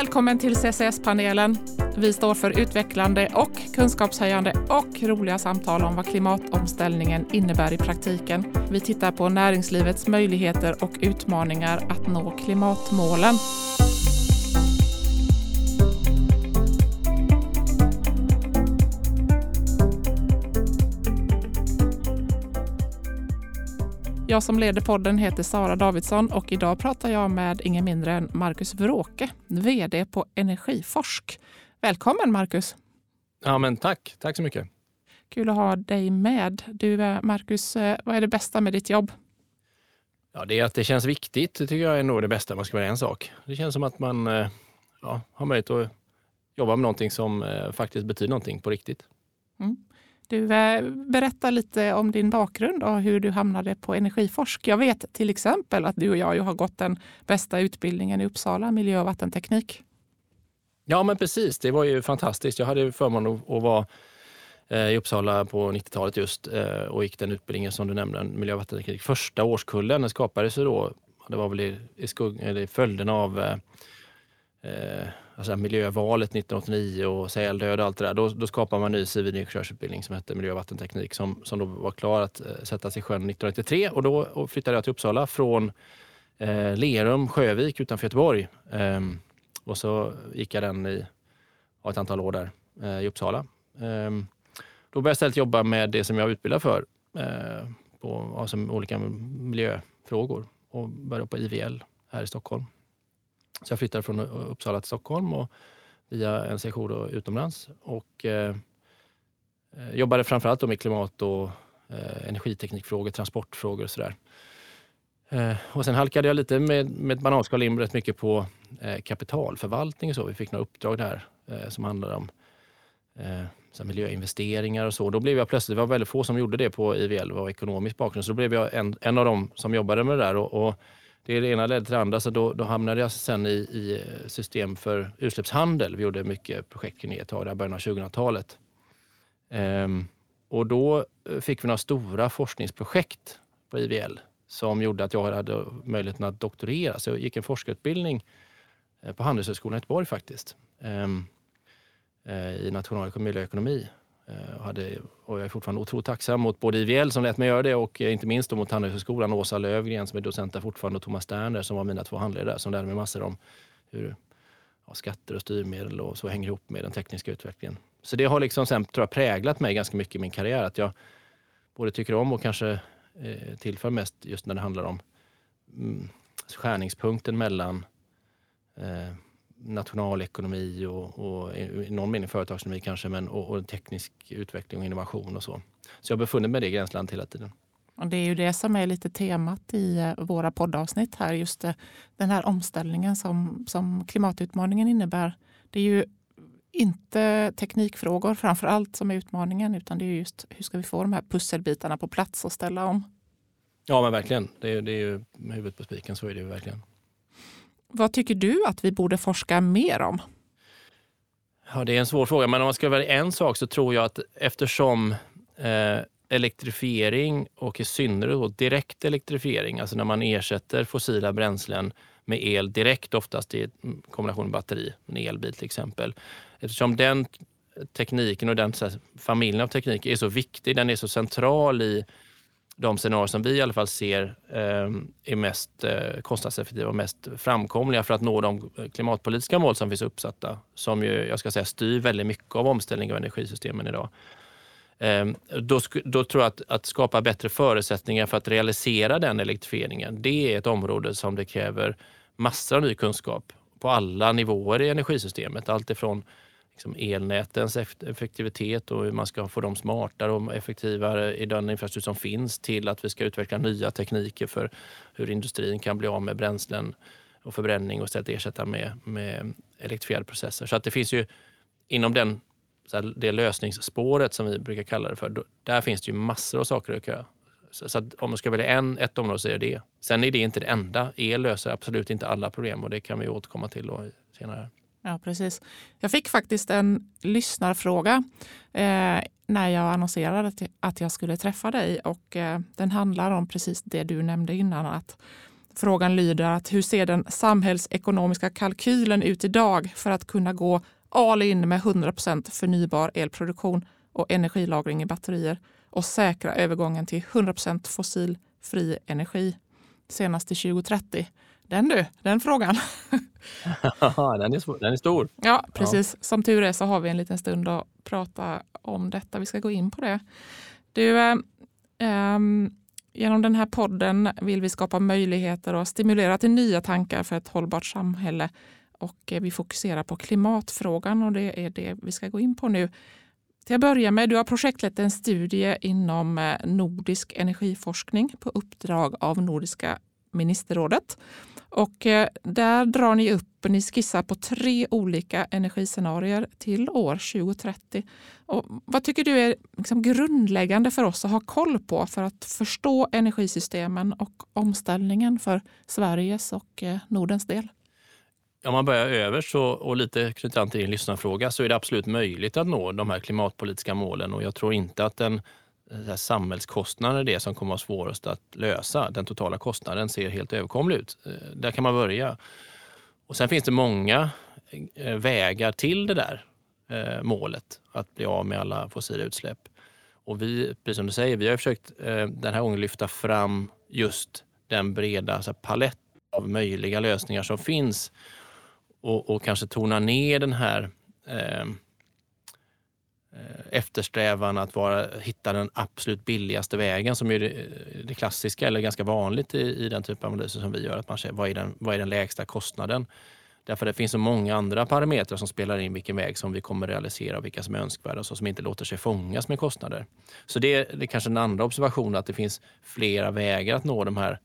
Välkommen till CCS-panelen. Vi står för utvecklande och kunskapshöjande och roliga samtal om vad klimatomställningen innebär i praktiken. Vi tittar på näringslivets möjligheter och utmaningar att nå klimatmålen. Jag som leder podden heter Sara Davidsson och idag pratar jag med ingen mindre än Marcus Vråke, VD på Energiforsk. Välkommen Marcus! Ja, men tack. Tack så mycket. Kul att ha dig med. Du, eh, Marcus, eh, vad är det bästa med ditt jobb? Ja, det är att det känns viktigt. Det tycker jag är nog det bästa, man ska vara en sak. Det känns som att man eh, ja, har möjlighet att jobba med någonting som faktiskt betyder någonting på riktigt. Mm. Du eh, berättar lite om din bakgrund och hur du hamnade på Energiforsk. Jag vet till exempel att du och jag har gått den bästa utbildningen i Uppsala, miljö och vattenteknik. Ja, men precis. Det var ju fantastiskt. Jag hade förmånen att vara eh, i Uppsala på 90-talet just eh, och gick den utbildningen som du nämnde, miljö och vattenteknik. Första årskullen den skapades ju då, det var väl i, i, skugg, eller i följden av eh, alltså miljövalet 1989 och säldöd och allt det där, då, då skapade man en ny civilingenjörsutbildning som hette miljö och vattenteknik som, som då var klar att eh, sättas i sjön 1993 och då flyttade jag till Uppsala från eh, Lerum, Sjövik utanför Göteborg. Eh, och så gick jag den i ett antal år där eh, i Uppsala. Ehm, då började jag istället jobba med det som jag utbildar för, eh, på alltså, olika miljöfrågor och började på IVL här i Stockholm. Så jag flyttade från Uppsala till Stockholm och via en session utomlands och eh, jobbade framförallt med klimat och eh, energiteknikfrågor, transportfrågor och sådär. Eh, och sen halkade jag lite med, med ett bananskal in rätt mycket på eh, kapitalförvaltning och så. Vi fick några uppdrag där eh, som handlade om eh, så miljöinvesteringar och så. Då blev jag plötsligt, det var väldigt få som gjorde det på IVL, var ekonomisk bakgrund, så då blev jag en, en av dem som jobbade med det där. Och, och det, ena ledde till det andra, så då, då hamnade jag sen i, i, system för utsläppshandel. Vi gjorde mycket projekt kring det ett tag, början av 2000-talet. Ehm, och då eh, fick vi några stora forskningsprojekt på IVL som gjorde att jag hade möjligheten att doktorera. Så jag gick en forskarutbildning eh, på Handelshögskolan i Göteborg faktiskt. Ehm, eh, I nationalekonomi och miljöekonomi. Eh, hade, och jag är fortfarande otroligt tacksam mot både IVL som lät mig göra det och eh, inte minst mot Handelshögskolan, Åsa Lövgren som är docent där fortfarande och Thomas Sterner som var mina två handledare som lärde mig massor om hur ja, skatter och styrmedel och så hänger ihop med den tekniska utvecklingen. Så det har liksom sen, tror jag, präglat mig ganska mycket i min karriär. Att jag både tycker om och kanske eh, tillför mest just när det handlar om mm, skärningspunkten mellan eh, nationalekonomi och, och i någon mening företagsekonomi kanske, men, och, och, teknisk utveckling och innovation och så. Så jag har befunnit mig i det gränslandet hela tiden. Och det är ju det som är lite temat i eh, våra poddavsnitt här, just den här omställningen som, som klimatutmaningen innebär. Det är ju inte teknikfrågor framför allt som är utmaningen, utan det är just hur ska vi få de här pusselbitarna på plats och ställa om? Ja, men verkligen. Det är, det är ju med huvudet på spiken, så är det ju verkligen. Vad tycker du att vi borde forska mer om? Ja, det är en svår fråga, men om man ska välja en sak så tror jag att eftersom eh, elektrifiering och i synnerhet direkt elektrifiering, alltså när man ersätter fossila bränslen med el direkt, oftast i kombination med batteri, en elbil till exempel. Eftersom den tekniken och den här, familjen av teknik är så viktig, den är så central i de scenarier som vi i alla fall ser eh, är mest eh, kostnadseffektiva och mest framkomliga för att nå de eh, klimatpolitiska mål som finns uppsatta. Som ju, jag ska säga, styr väldigt mycket av omställningen av energisystemen idag. Eh, då, då, tror jag att, att skapa bättre förutsättningar för att realisera den elektrifieringen, det är ett område som det kräver massor av ny kunskap på alla nivåer i energisystemet. Allt ifrån liksom elnätens effektivitet och hur man ska få dem smartare och effektivare i den infrastruktur som finns till att vi ska utveckla nya tekniker för hur industrin kan bli av med bränslen och förbränning och istället ersätta med, med elektrifierade processer. Så att det finns ju inom den, det lösningsspåret som vi brukar kalla det för, där finns det ju massor av saker att göra. Så, så om man ska välja en, ett område så är det det. Sen är det inte det enda. El löser absolut inte alla problem och det kan vi återkomma till senare. Ja, precis. Jag fick faktiskt en lyssnarfråga eh, när jag annonserade att jag skulle träffa dig och eh, den handlar om precis det du nämnde innan. Att Frågan lyder att hur ser den samhällsekonomiska kalkylen ut idag för att kunna gå all in med 100% förnybar elproduktion och energilagring i batterier och säkra övergången till 100% fossilfri energi senast till 2030? Den du, den frågan. den, är, den är stor. Ja, precis. Ja. Som tur är så har vi en liten stund att prata om detta. Vi ska gå in på det. Du, eh, eh, genom den här podden vill vi skapa möjligheter och stimulera till nya tankar för ett hållbart samhälle. Och eh, vi fokuserar på klimatfrågan och det är det vi ska gå in på nu. Till att börja med, du har projektlett en studie inom eh, nordisk energiforskning på uppdrag av Nordiska ministerrådet. Och eh, där drar ni upp, ni skissar på tre olika energiscenarier till år 2030. Och vad tycker du är liksom grundläggande för oss att ha koll på för att förstå energisystemen och omställningen för Sveriges och eh, Nordens del? Om man börjar överst och, och lite knyter an till din lyssnarfråga så är det absolut möjligt att nå de här klimatpolitiska målen och jag tror inte att den Samhällskostnader är det som kommer att vara svårast att lösa. Den totala kostnaden ser helt överkomlig ut. Eh, där kan man börja. Och Sen finns det många eh, vägar till det där eh, målet, att bli av med alla fossila utsläpp. Och vi, precis som du säger, vi har försökt den här gången lyfta fram just den breda alltså palett av möjliga lösningar som finns och, och kanske tona ner den här Eh, Eh, eftersträvan att vara, hitta den absolut billigaste vägen som är det, det klassiska eller ganska vanligt i, i, den typ av analyser som vi gör. Att man ser vad är, den, vad är den lägsta kostnaden? Därför det finns så många andra parametrar som spelar in vilken väg som vi kommer realisera och vilka som är önskvärda och så som inte låter sig fångas med kostnader. Så det, det är kanske den andra observationen att det finns flera vägar att nå de här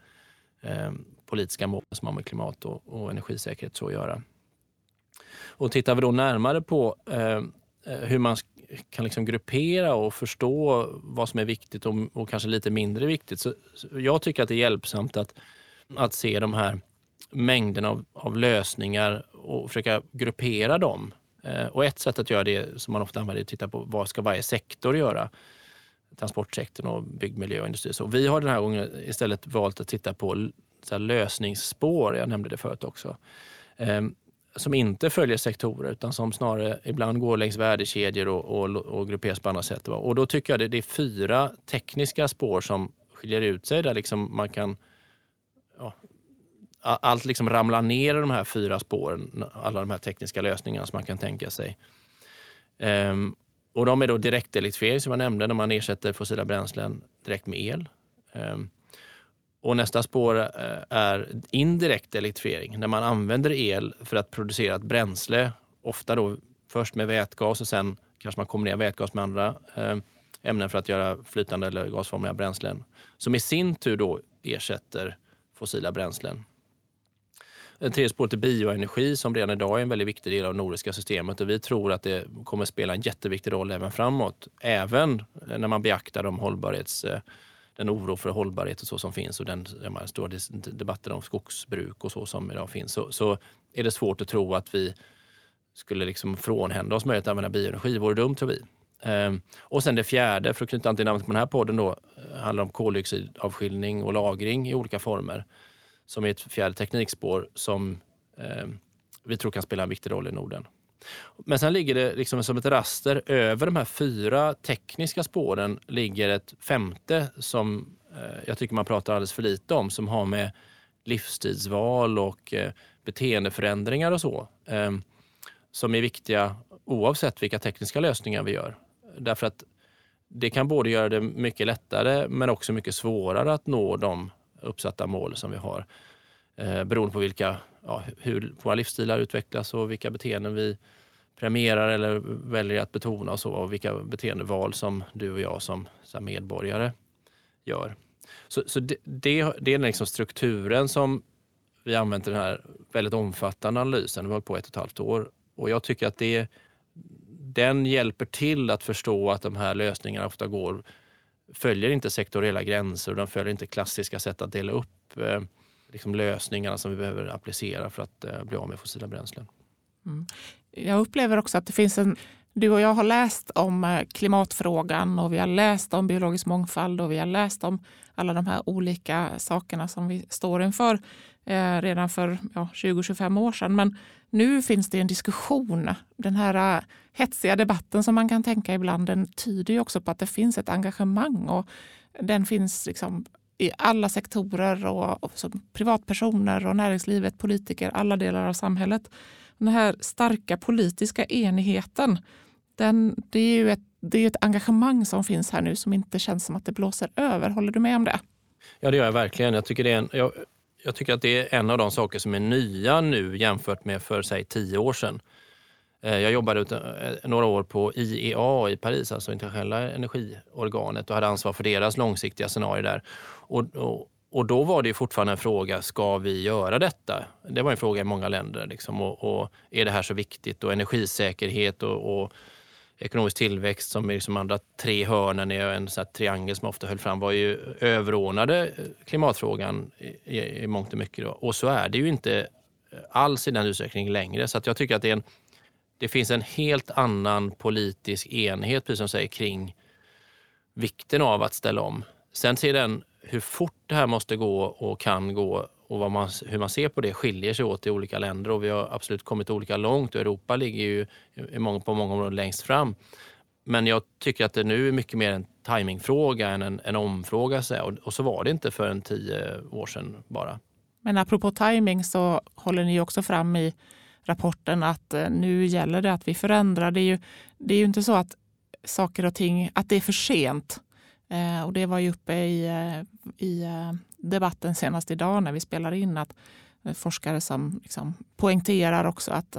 eh, politiska målen som har med klimat och, och energisäkerhet så att göra. Och tittar vi då närmare på eh, eh hur man kan liksom gruppera och förstå vad som är viktigt och, och kanske lite mindre viktigt. Så, så, jag tycker att det är hjälpsamt att, att se de här mängden av, av lösningar och försöka gruppera dem. Eh, och ett sätt att göra det som man ofta använder är att titta på vad ska varje sektor göra? Transportsektorn och byggmiljö och industri. Så vi har den här gången istället valt att titta på så lösningsspår. Jag nämnde det förut också. Eh, som inte följer sektorer utan som snarare ibland går längs värdekedjor och, och, och grupperas på annat sätt. Och då tycker jag det, det är fyra tekniska spår som skiljer ut sig där liksom man kan ja, allt liksom ramlar ner i de här fyra spåren, alla de här tekniska lösningarna som man kan tänka sig. Um, och de är då direktelektrifiering som jag nämnde, när man ersätter fossila bränslen direkt med el. Um, och nästa spår eh, är indirekt elektrifiering, när man använder el för att producera ett bränsle. Ofta då först med vätgas och sen kanske man kombinerar vätgas med andra eh, ämnen för att göra flytande eller gasformiga bränslen. Som i sin tur då ersätter fossila bränslen. En tredje spåret är bioenergi som redan idag är en väldigt viktig del av det nordiska systemet och vi tror att det kommer spela en jätteviktig roll även framåt. Även när man beaktar de hållbarhets eh, den oro för hållbarhet och så som finns och den de stora debatten om skogsbruk och så som idag finns så, så är det svårt att tro att vi skulle liksom frånhända oss möjligheten att använda bioenergi. Det vore dumt tror vi. Ehm, och sen det fjärde, för att knyta an till namnet på den här podden, då, eh, handlar om koldioxidavskiljning och lagring i olika former. Som är ett fjärde teknikspår som eh, vi tror kan spela en viktig roll i Norden. Men sen ligger det liksom som ett raster över de här fyra tekniska spåren ligger ett femte som eh, jag tycker man pratar alldeles för lite om som har med livsstilsval och eh, beteendeförändringar och så eh, som är viktiga oavsett vilka tekniska lösningar vi gör. Därför att det kan både göra det mycket lättare men också mycket svårare att nå de uppsatta mål som vi har. Eh, beroende på vilka, ja, hur våra livsstilar utvecklas och vilka beteenden vi premierar eller väljer att betona och, så, och vilka beteendeval som du och jag som medborgare gör. Så, så det, det, det är liksom strukturen som vi använt i den här väldigt omfattande analysen. Vi har hållit på ett och ett halvt år och jag tycker att det, den hjälper till att förstå att de här lösningarna ofta går, följer inte sektoriella gränser och de följer inte klassiska sätt att dela upp eh, liksom lösningarna som vi behöver applicera för att eh, bli av med fossila bränslen. Mm. Jag upplever också att det finns en du och jag har läst om eh, klimatfrågan och vi har läst om biologisk mångfald och vi har läst om alla de här olika sakerna som vi står inför eh, redan för ja, 20-25 år sedan. Men nu finns det en diskussion. Den här eh, hetsiga debatten som man kan tänka ibland, den tyder ju också på att det finns ett engagemang och den finns liksom i alla sektorer och, och privatpersoner och näringslivet, politiker, alla delar av samhället. Den här starka politiska enigheten, den, det är ju ett, det är ett engagemang som finns här nu som inte känns som att det blåser över. Håller du med om det? Ja, det gör jag verkligen. Jag tycker, det är en, jag, jag tycker att det är en av de saker som är nya nu jämfört med för säg tio år sedan. Eh, jag jobbade eh, några år på IEA i Paris, alltså internationella energiorganet och hade ansvar för deras långsiktiga scenarier där. Och, och, och då var det fortfarande en fråga, ska vi göra detta? Det var en fråga i många länder. Liksom, och, och är det här så viktigt? Och energisäkerhet och, och ekonomisk tillväxt som är liksom andra tre hörnen i en sån triangel som ofta höll fram var ju överordnade klimatfrågan i, i mångt och mycket. Då. Och så är det ju inte alls i den utsträckningen längre. Så att jag tycker att det, en, det finns en helt annan politisk enhet, precis som säger, kring vikten av att ställa om. Sen ser den hur fort det här måste gå och kan gå och man, hur man ser på det skiljer sig åt i olika länder och vi har absolut kommit olika långt och Europa ligger ju på många områden längst fram. Men jag tycker att det nu är mycket mer en timingfråga än en, en omfråga. Och, och så var det inte för en tio år sedan bara. Men apropå timing så håller ni också fram i rapporten att eh, nu gäller det att vi förändrar. Det är ju, det är ju inte så att saker och ting, att det är för sent. Eh, och det var ju uppe i, eh, i eh, debatten senast idag när vi spelar in att eh, forskare som liksom poängterar också att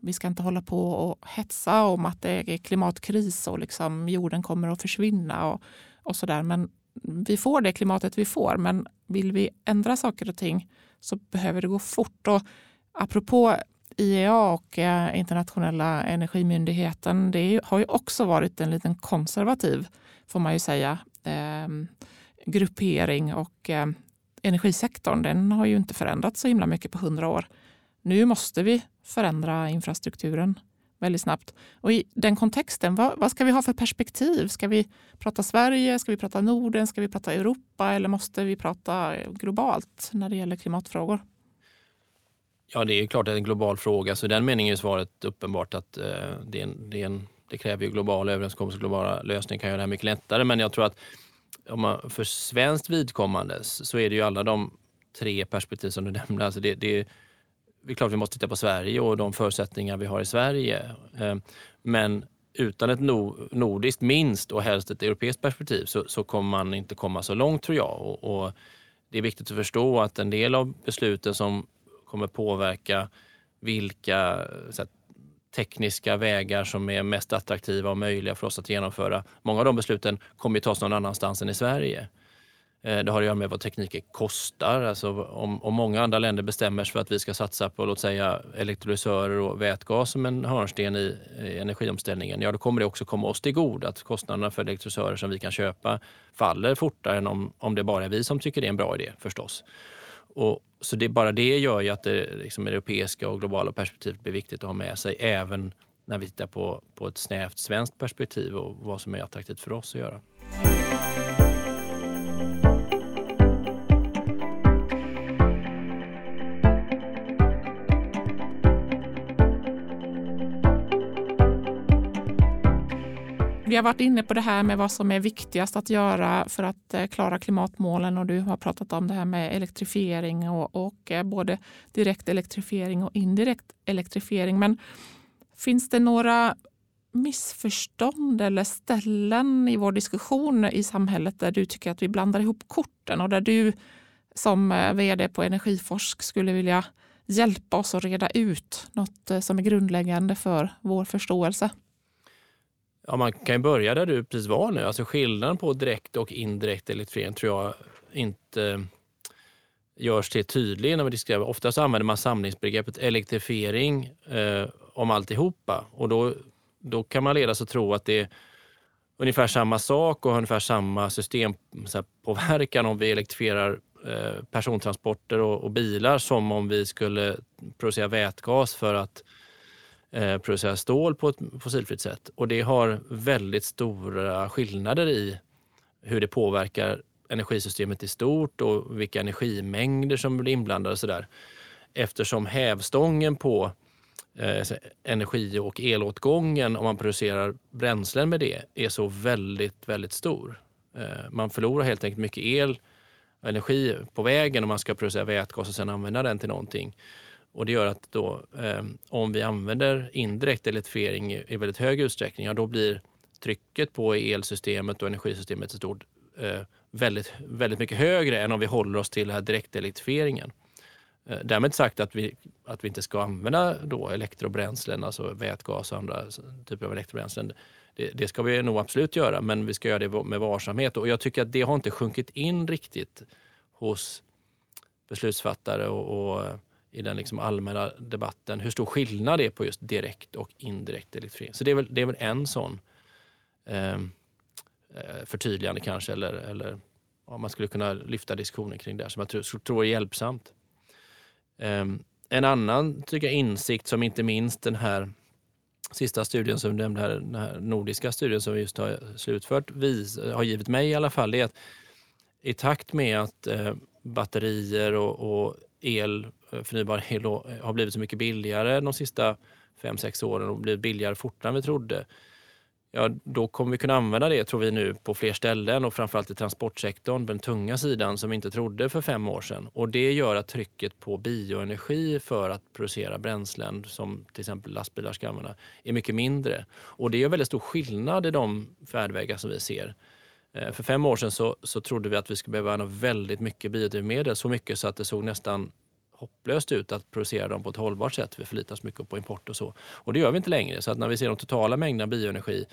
vi ska inte hålla på och hetsa om att det är klimatkris och liksom jorden kommer att försvinna och, och där. Men vi får det klimatet vi får. Men vill vi ändra saker och ting så behöver det gå fort. Och apropå IEA och internationella energimyndigheten, det har ju också varit en liten konservativ, får man ju säga, eh, gruppering och eh, energisektorn den har ju inte förändrats så himla mycket på hundra år. Nu måste vi förändra infrastrukturen väldigt snabbt. Och I den kontexten, vad, vad, ska vi ha för perspektiv? Ska vi prata Sverige? Ska vi prata Norden? Ska vi prata Europa? Eller måste vi prata globalt när det gäller klimatfrågor? Ja, det är klart att det är en global fråga. Så i den meningen är svaret uppenbart att eh, det, är en, det, är en, det, kräver ju globala överenskommelser, globala lösningar kan göra det här mycket lättare. Men jag tror att om man, för svenskt vidkommande så är det ju alla de tre perspektiv som du nämnde. Alltså det, det, det är klart vi måste titta på Sverige och de förutsättningar vi har i Sverige. Eh, men utan ett nordiskt minst och helst ett europeiskt perspektiv så, så kommer man inte komma så långt tror jag. Och, och, det är viktigt att förstå att en del av besluten som kommer påverka vilka här, tekniska vägar som är mest attraktiva och möjliga för oss att genomföra. Många av de besluten kommer ju tas någon annanstans än i Sverige. Eh, det har att göra med vad tekniken kostar. Alltså om, om många andra länder bestämmer sig för att vi ska satsa på låt säga elektrolysörer och vätgas som en hörnsten i, i energiomställningen, ja då kommer det också komma oss till god att kostnaderna för elektrolysörer som vi kan köpa faller fortare än om, om det bara är vi som tycker det är en bra idé förstås. Och, så det, bara det gör ju att det liksom, europeiska och globala perspektivet blir viktigt att ha med sig även när vi tittar på, på ett snävt svenskt perspektiv och vad som är attraktivt för oss att göra. Vi har varit inne på det här med vad som är viktigast att göra för att eh, klara klimatmålen och du har pratat om det här med elektrifiering och, och eh, både direkt elektrifiering och indirekt elektrifiering. Men finns det några missförstånd eller ställen i vår diskussion i samhället där du tycker att vi blandar ihop korten och där du som eh, vd på Energiforsk skulle vilja hjälpa oss att reda ut något som är grundläggande för vår förståelse? Ja, man kan ju börja där du precis var nu. Alltså skillnaden på direkt och indirekt elektrifiering tror jag inte görs till tydlig när vi diskuterar. Oftast använder man samlingsbegreppet elektrifiering eh, om alltihopa och då, då kan man ledas att tro att det är ungefär samma sak och ungefär samma systempåverkan om vi elektrifierar eh, persontransporter och, och, bilar som om vi skulle producera vätgas för att eh, producera stål på ett fossilfritt sätt. Och det har väldigt stora skillnader i hur det påverkar energisystemet i stort och vilka energimängder som blir inblandade och sådär. Eftersom hävstången på eh, energi och elåtgången om man producerar bränslen med det är så väldigt, väldigt stor. Eh, man förlorar helt enkelt mycket el och energi på vägen om man ska producera vätgas och sen använda den till någonting. Och det gör att då, eh, om vi använder indirekt elektrifiering i, i väldigt hög utsträckning, ja, då blir trycket på elsystemet och energisystemet i stort eh, väldigt, väldigt mycket högre än om vi håller oss till den här direktelektrifieringen. Eh, därmed sagt att vi, att vi inte ska använda då elektrobränslen, alltså vätgas och andra typer av elektrobränslen. Det, det, ska vi nog absolut göra, men vi ska göra det med varsamhet. Och jag tycker att det har inte sjunkit in riktigt hos beslutsfattare och, och eh, i den liksom allmänna debatten hur stor skillnad det är på just direkt och indirekt elektrifiering. Så det är väl, det är väl en sån ehm, eh, förtydligande kanske, eller, eller ja, man skulle kunna lyfta diskussionen kring det som jag tror, tror är hjälpsamt. Eh, en annan tycker jag, insikt som inte minst den här sista studien som du nämnde, här, den här nordiska studien som vi just har slutfört, vis, har givit mig i alla fall, det är att i takt med att eh, batterier och, och el, förnybar el eh, har blivit så mycket billigare de sista fem sex åren och blivit billigare fortare än vi trodde, ja, då kommer vi kunna använda det tror vi nu på fler ställen och framförallt i transportsektorn, den tunga sidan som vi inte trodde för fem år sedan. Och det gör att trycket på bioenergi för att producera bränslen som till exempel lastbilar ska använda är mycket mindre. Och det gör väldigt stor skillnad i de färdvägar som vi ser. Eh, för fem år sedan så, så trodde vi att vi skulle behöva använda väldigt mycket biodrivmedel, så mycket så att det såg nästan hopplöst ut att producera dem på ett hållbart sätt. Vi förlitar oss mycket på import och så. Och det gör vi inte längre. Så att när vi ser de totala mängderna bioenergi,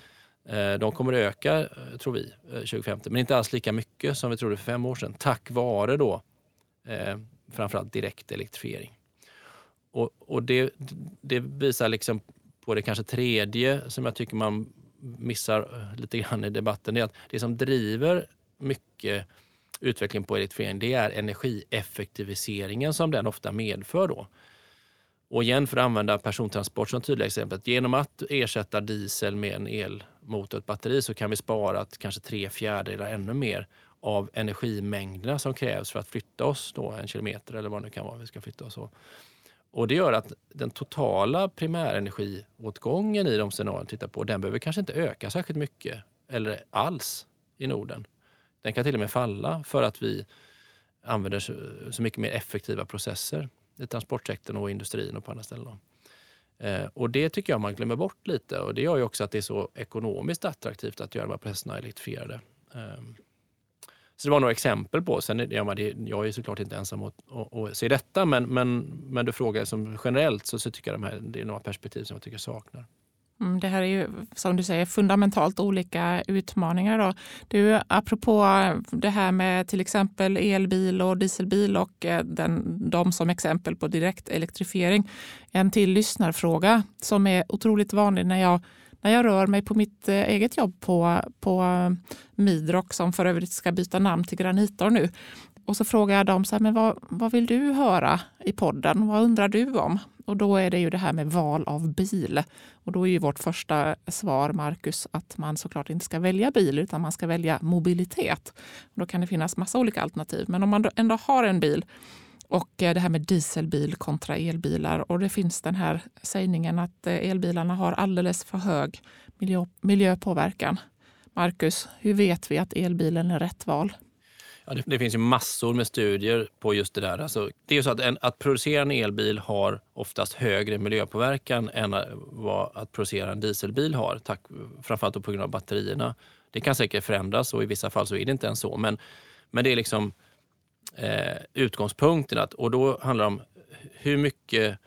eh, de kommer att öka, eh, tror vi, eh, 2050. Men inte alls lika mycket som vi trodde för fem år sedan. Tack vare då eh, framförallt direkt elektrifiering. Och, och det, det, visar liksom på det kanske tredje som jag tycker man missar lite grann i debatten. Det är att det som driver mycket utveckling på elektrifiering, det är energieffektiviseringen som den ofta medför. Då. Och igen för att använda persontransport som tydliga exempel. Genom att ersätta diesel med en elmotor, ett batteri, så kan vi spara kanske tre fjärdedelar ännu mer av energimängderna som krävs för att flytta oss då en kilometer eller vad det nu kan vara vi ska flytta oss. Och det gör att den totala primärenergiåtgången i de scenarier vi tittar på, den behöver kanske inte öka särskilt mycket eller alls i Norden. Den kan till och med falla för att vi använder så, mycket mer effektiva processer i transportsektorn och industrin och på andra ställen. Eh, och det tycker jag man glömmer bort lite och det gör ju också att det är så ekonomiskt attraktivt att göra de här processerna elektrifierade. Ehm, så det var några exempel på. Sen är, ja, jag är såklart inte ensam att, att, att se detta, men, men, men du frågar som generellt så, så tycker jag de här, det är några perspektiv som jag tycker saknar. Mm, det här är ju som du säger fundamentalt olika utmaningar. Då. Du, apropå det här med till exempel elbil och dieselbil och eh, den, de som exempel på direkt elektrifiering. En till lyssnarfråga som är otroligt vanlig när jag, när jag rör mig på mitt eh, eget jobb på, på eh, Midrock som för övrigt ska byta namn till Granitor nu. Och så frågar jag dem så här, men vad, vad vill du höra i podden? Vad undrar du om? Och då är det ju det här med val av bil. Och då är ju vårt första svar, Marcus, att man såklart inte ska välja bil utan man ska välja mobilitet. Och då kan det finnas massa olika alternativ. Men om man ändå har en bil och eh, det här med dieselbil kontra elbilar. Och det finns den här sägningen att eh, elbilarna har alldeles för hög miljö, miljöpåverkan. Marcus, hur vet vi att elbilen är rätt val? Ja, det, det, finns ju massor med studier på just det där. Alltså, det är ju så att, en, att producera en elbil har oftast högre miljöpåverkan än vad att producera en dieselbil har, tack, framförallt på grund av batterierna. Det kan säkert förändras och i vissa fall så är det inte ens så. Men, men det är liksom eh, utgångspunkten. Att, och då handlar det om hur mycket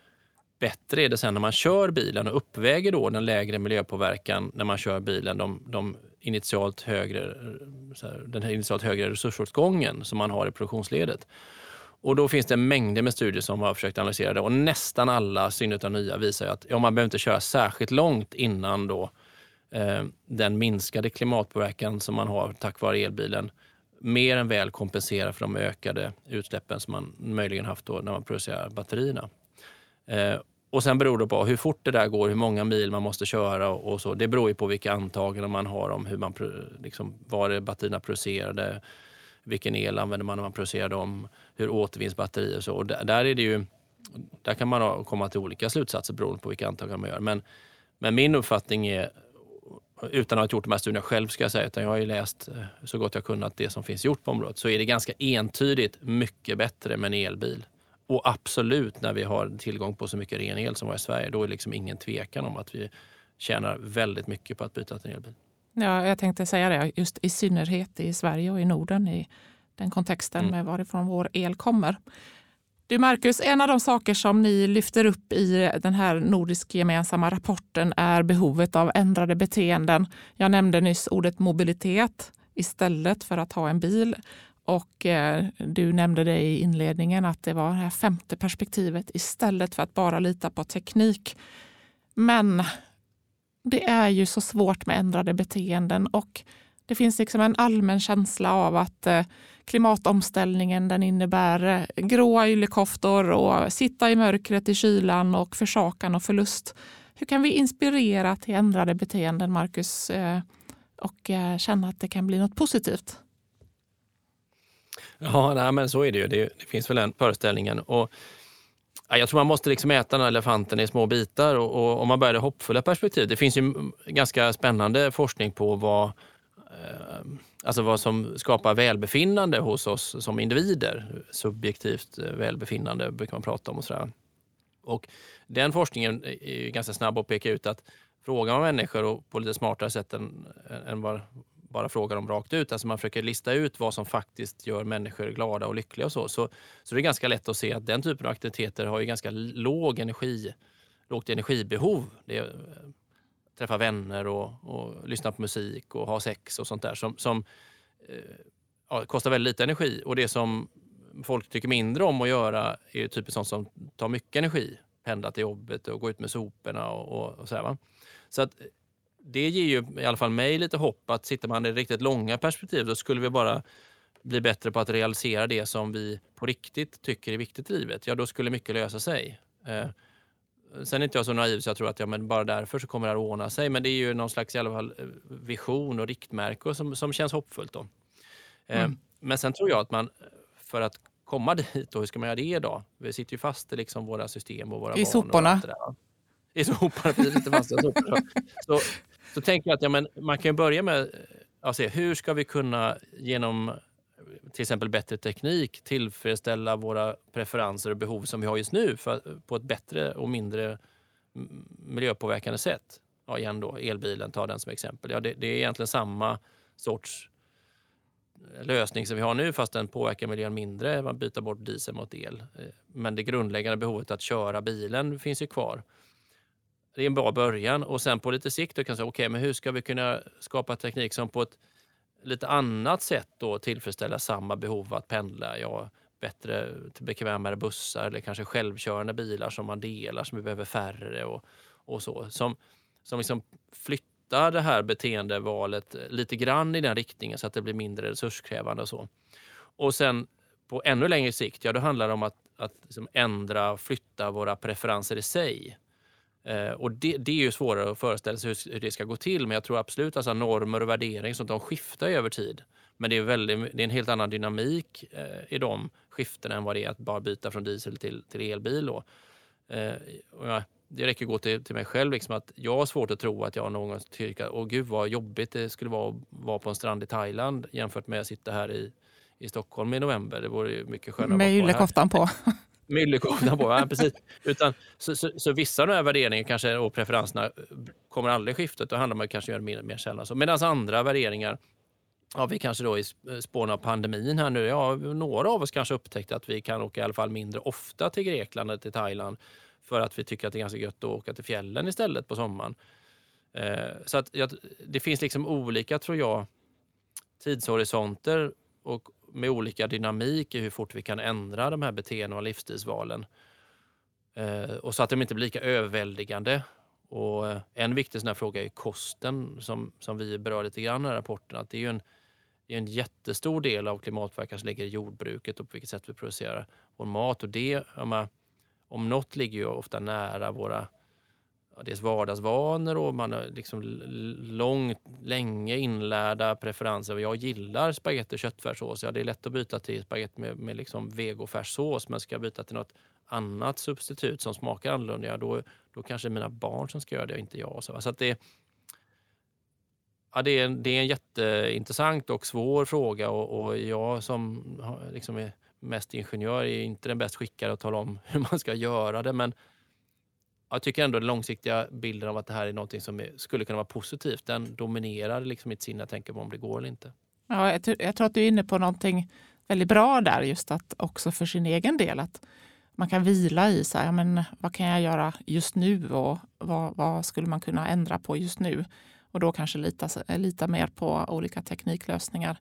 bättre är det sen när man kör bilen och uppväger då den lägre miljöpåverkan när man kör bilen, de, de initialt högre, här, den här initialt högre resursåtgången som man har i produktionsledet. Och då finns det mängder med studier som har försökt analysera det och nästan alla, synnerhet av nya, visar att ja, man behöver inte köra särskilt långt innan då eh, den minskade klimatpåverkan som man har tack vare elbilen mer än väl kompenserar för de ökade utsläppen som man möjligen haft då när man producerar batterierna. Eh, och sen beror det på hur fort det där går, hur många mil man måste köra och, så. Det beror ju på vilka antaganden man har om hur man, liksom, var är batterierna producerade, vilken el använder man när man producerar dem, hur återvinns batterier och så. Och där, är det ju, där kan man komma till olika slutsatser beroende på vilka antaganden man gör. Men, men min uppfattning är, utan att ha gjort de här studierna själv ska jag säga, utan jag har ju läst eh, så gott jag kunnat det som finns gjort på området, så är det ganska entydigt mycket bättre med en elbil. Och absolut när vi har tillgång på så mycket ren el som vi har i Sverige, då är det liksom ingen tvekan om att vi tjänar väldigt mycket på att byta till en elbil. Ja, jag tänkte säga det, just i synnerhet i Sverige och i Norden i den kontexten mm. med varifrån vår el kommer. Du Marcus, en av de saker som ni lyfter upp i den här nordisk gemensamma rapporten är behovet av ändrade beteenden. Jag nämnde nyss ordet mobilitet istället för att ha en bil. Och eh, du nämnde det i inledningen att det var det här femte perspektivet istället för att bara lita på teknik. Men det är ju så svårt med ändrade beteenden och det finns liksom en allmän känsla av att eh, klimatomställningen den innebär eh, gråa yllekoftor och sitta i mörkret i kylan och försakan och förlust. Hur kan vi inspirera till ändrade beteenden, Marcus, eh, och eh, känna att det kan bli något positivt? Ja, nej, men så är det ju. Det, det finns väl den föreställningen. Och, ja, jag tror man måste liksom äta den här elefanten i små bitar. Och, och om man börjar det hoppfulla perspektivet. Det finns ju ganska spännande forskning på vad, eh, alltså vad som skapar välbefinnande hos oss som individer. Subjektivt eh, välbefinnande brukar man prata om. och sådär. Och Den forskningen är ganska snabb att peka ut att frågar man människor och på lite smartare sätt än, än vad bara frågar dem rakt ut. Alltså man försöker lista ut vad som faktiskt gör människor glada och lyckliga och så. Så, så det är ganska lätt att se att den typen av aktiviteter har ju ganska låg energi, lågt energibehov. Det är, eh, träffa vänner och, och, lyssna på musik och ha sex och sånt där som, som eh, ja, kostar väldigt lite energi. Och det som folk tycker mindre om att göra är typiskt sånt som tar mycket energi. Pendla till jobbet och gå ut med soporna och, och, och så. Här, så att det ger ju i alla fall mig lite hopp att sitter man i det riktigt långa perspektivet då skulle vi bara bli bättre på att realisera det som vi på riktigt tycker är viktigt i livet. Ja, då skulle mycket lösa sig. Eh, sen är inte jag så naiv så jag tror att ja, men bara därför så kommer det att ordna sig. Men det är ju någon slags i alla fall eh, vision och riktmärke som, som känns hoppfullt. Då. Eh, mm. Men sen tror jag att man för att komma dit, och hur ska man göra det idag? Vi sitter ju fast i liksom våra system och våra I soporna. I soporna, precis. Lite fasta soporna. Så, så tänker jag att ja, men man kan börja med att se hur ska vi kunna genom till exempel bättre teknik tillfredsställa våra preferenser och behov som vi har just nu för, på ett bättre och mindre miljöpåverkande sätt. Ja, igen då, elbilen, ta den som exempel. Ja, det, det är egentligen samma sorts lösning som vi har nu fast den påverkar miljön mindre. Man byter bort diesel mot el. Eh, men det grundläggande behovet att köra bilen finns ju kvar det är en bra början och sen på lite sikt då kan säga okej, okay, men hur ska vi kunna skapa teknik som på ett lite annat sätt då tillfredsställer samma behov att pendla? Ja, bättre, bekvämare bussar eller kanske självkörande bilar som man delar som vi behöver färre och, och så. Som, som liksom flyttar det här beteendevalet lite grann i den riktningen så att det blir mindre resurskrävande och så. Och sen på ännu längre sikt, ja då handlar det om att, att liksom ändra, flytta våra preferenser i sig. Eh, och det, det, är ju svårare att föreställa sig hur, hur det ska gå till. Men jag tror absolut att alltså, normer och värderingar sånt, de skiftar över tid. Men det är, väldigt, det är en helt annan dynamik eh, i de skiftena än vad det är att bara byta från diesel till, till elbil. Eh, jag, det räcker att gå till, till mig själv. Liksom att jag har svårt att tro att jag någon gång tycker åh gud vad jobbigt det skulle vara att vara på en strand i Thailand jämfört med att sitta här i, i Stockholm i november. Det vore mycket skönare Med yllekoftan på. Myllekoftan på, ja, precis. Utan, så, så, så, vissa av de här värderingarna kanske, och preferenserna kommer aldrig skifta. Då handlar man kanske göra mer, mer sällan. Medan andra värderingar, ja, vi kanske då i spåren av pandemin här nu, ja, några av oss kanske upptäckte att vi kan åka i alla fall mindre ofta till Grekland eller till Thailand för att vi tycker att det är ganska gött att åka till fjällen istället på sommaren. Eh, så att ja, det finns liksom olika, tror jag, tidshorisonter och med olika dynamik i hur fort vi kan ändra de här beteendena och livsstilsvalen. Eh, och så att de inte blir lika överväldigande. Och eh, en viktig sån här fråga är kosten som, som vi berör lite grann i rapporten. Att det är ju en, det är en jättestor del av klimatpåverkan som ligger i jordbruket och på vilket sätt vi producerar vår mat. Och det, om något ligger ju ofta nära våra dels vardagsvanor och man har liksom långt, länge inlärda preferenser. Jag gillar spagetti och köttfärssås. Ja, det är lätt att byta till spagetti med, med liksom vegofärssås men ska jag byta till något annat substitut som smakar annorlunda, ja, då, då kanske mina barn som ska göra det och inte jag. Så, så att det, ja, det, är, det är en jätteintressant och svår fråga och, och jag som liksom är mest ingenjör är inte den bäst skickade att tala om hur man ska göra det. Men jag tycker ändå den långsiktiga bilden av att det här är något som är, skulle kunna vara positivt, den dominerar liksom mitt sinne. Jag tänker på om det går eller inte. Ja, jag, jag tror att du är inne på någonting väldigt bra där, just att också för sin egen del. att man kan vila i så här, men vad kan jag göra just nu och vad, vad, skulle man kunna ändra på just nu? Och då kanske lita, lita mer på olika tekniklösningar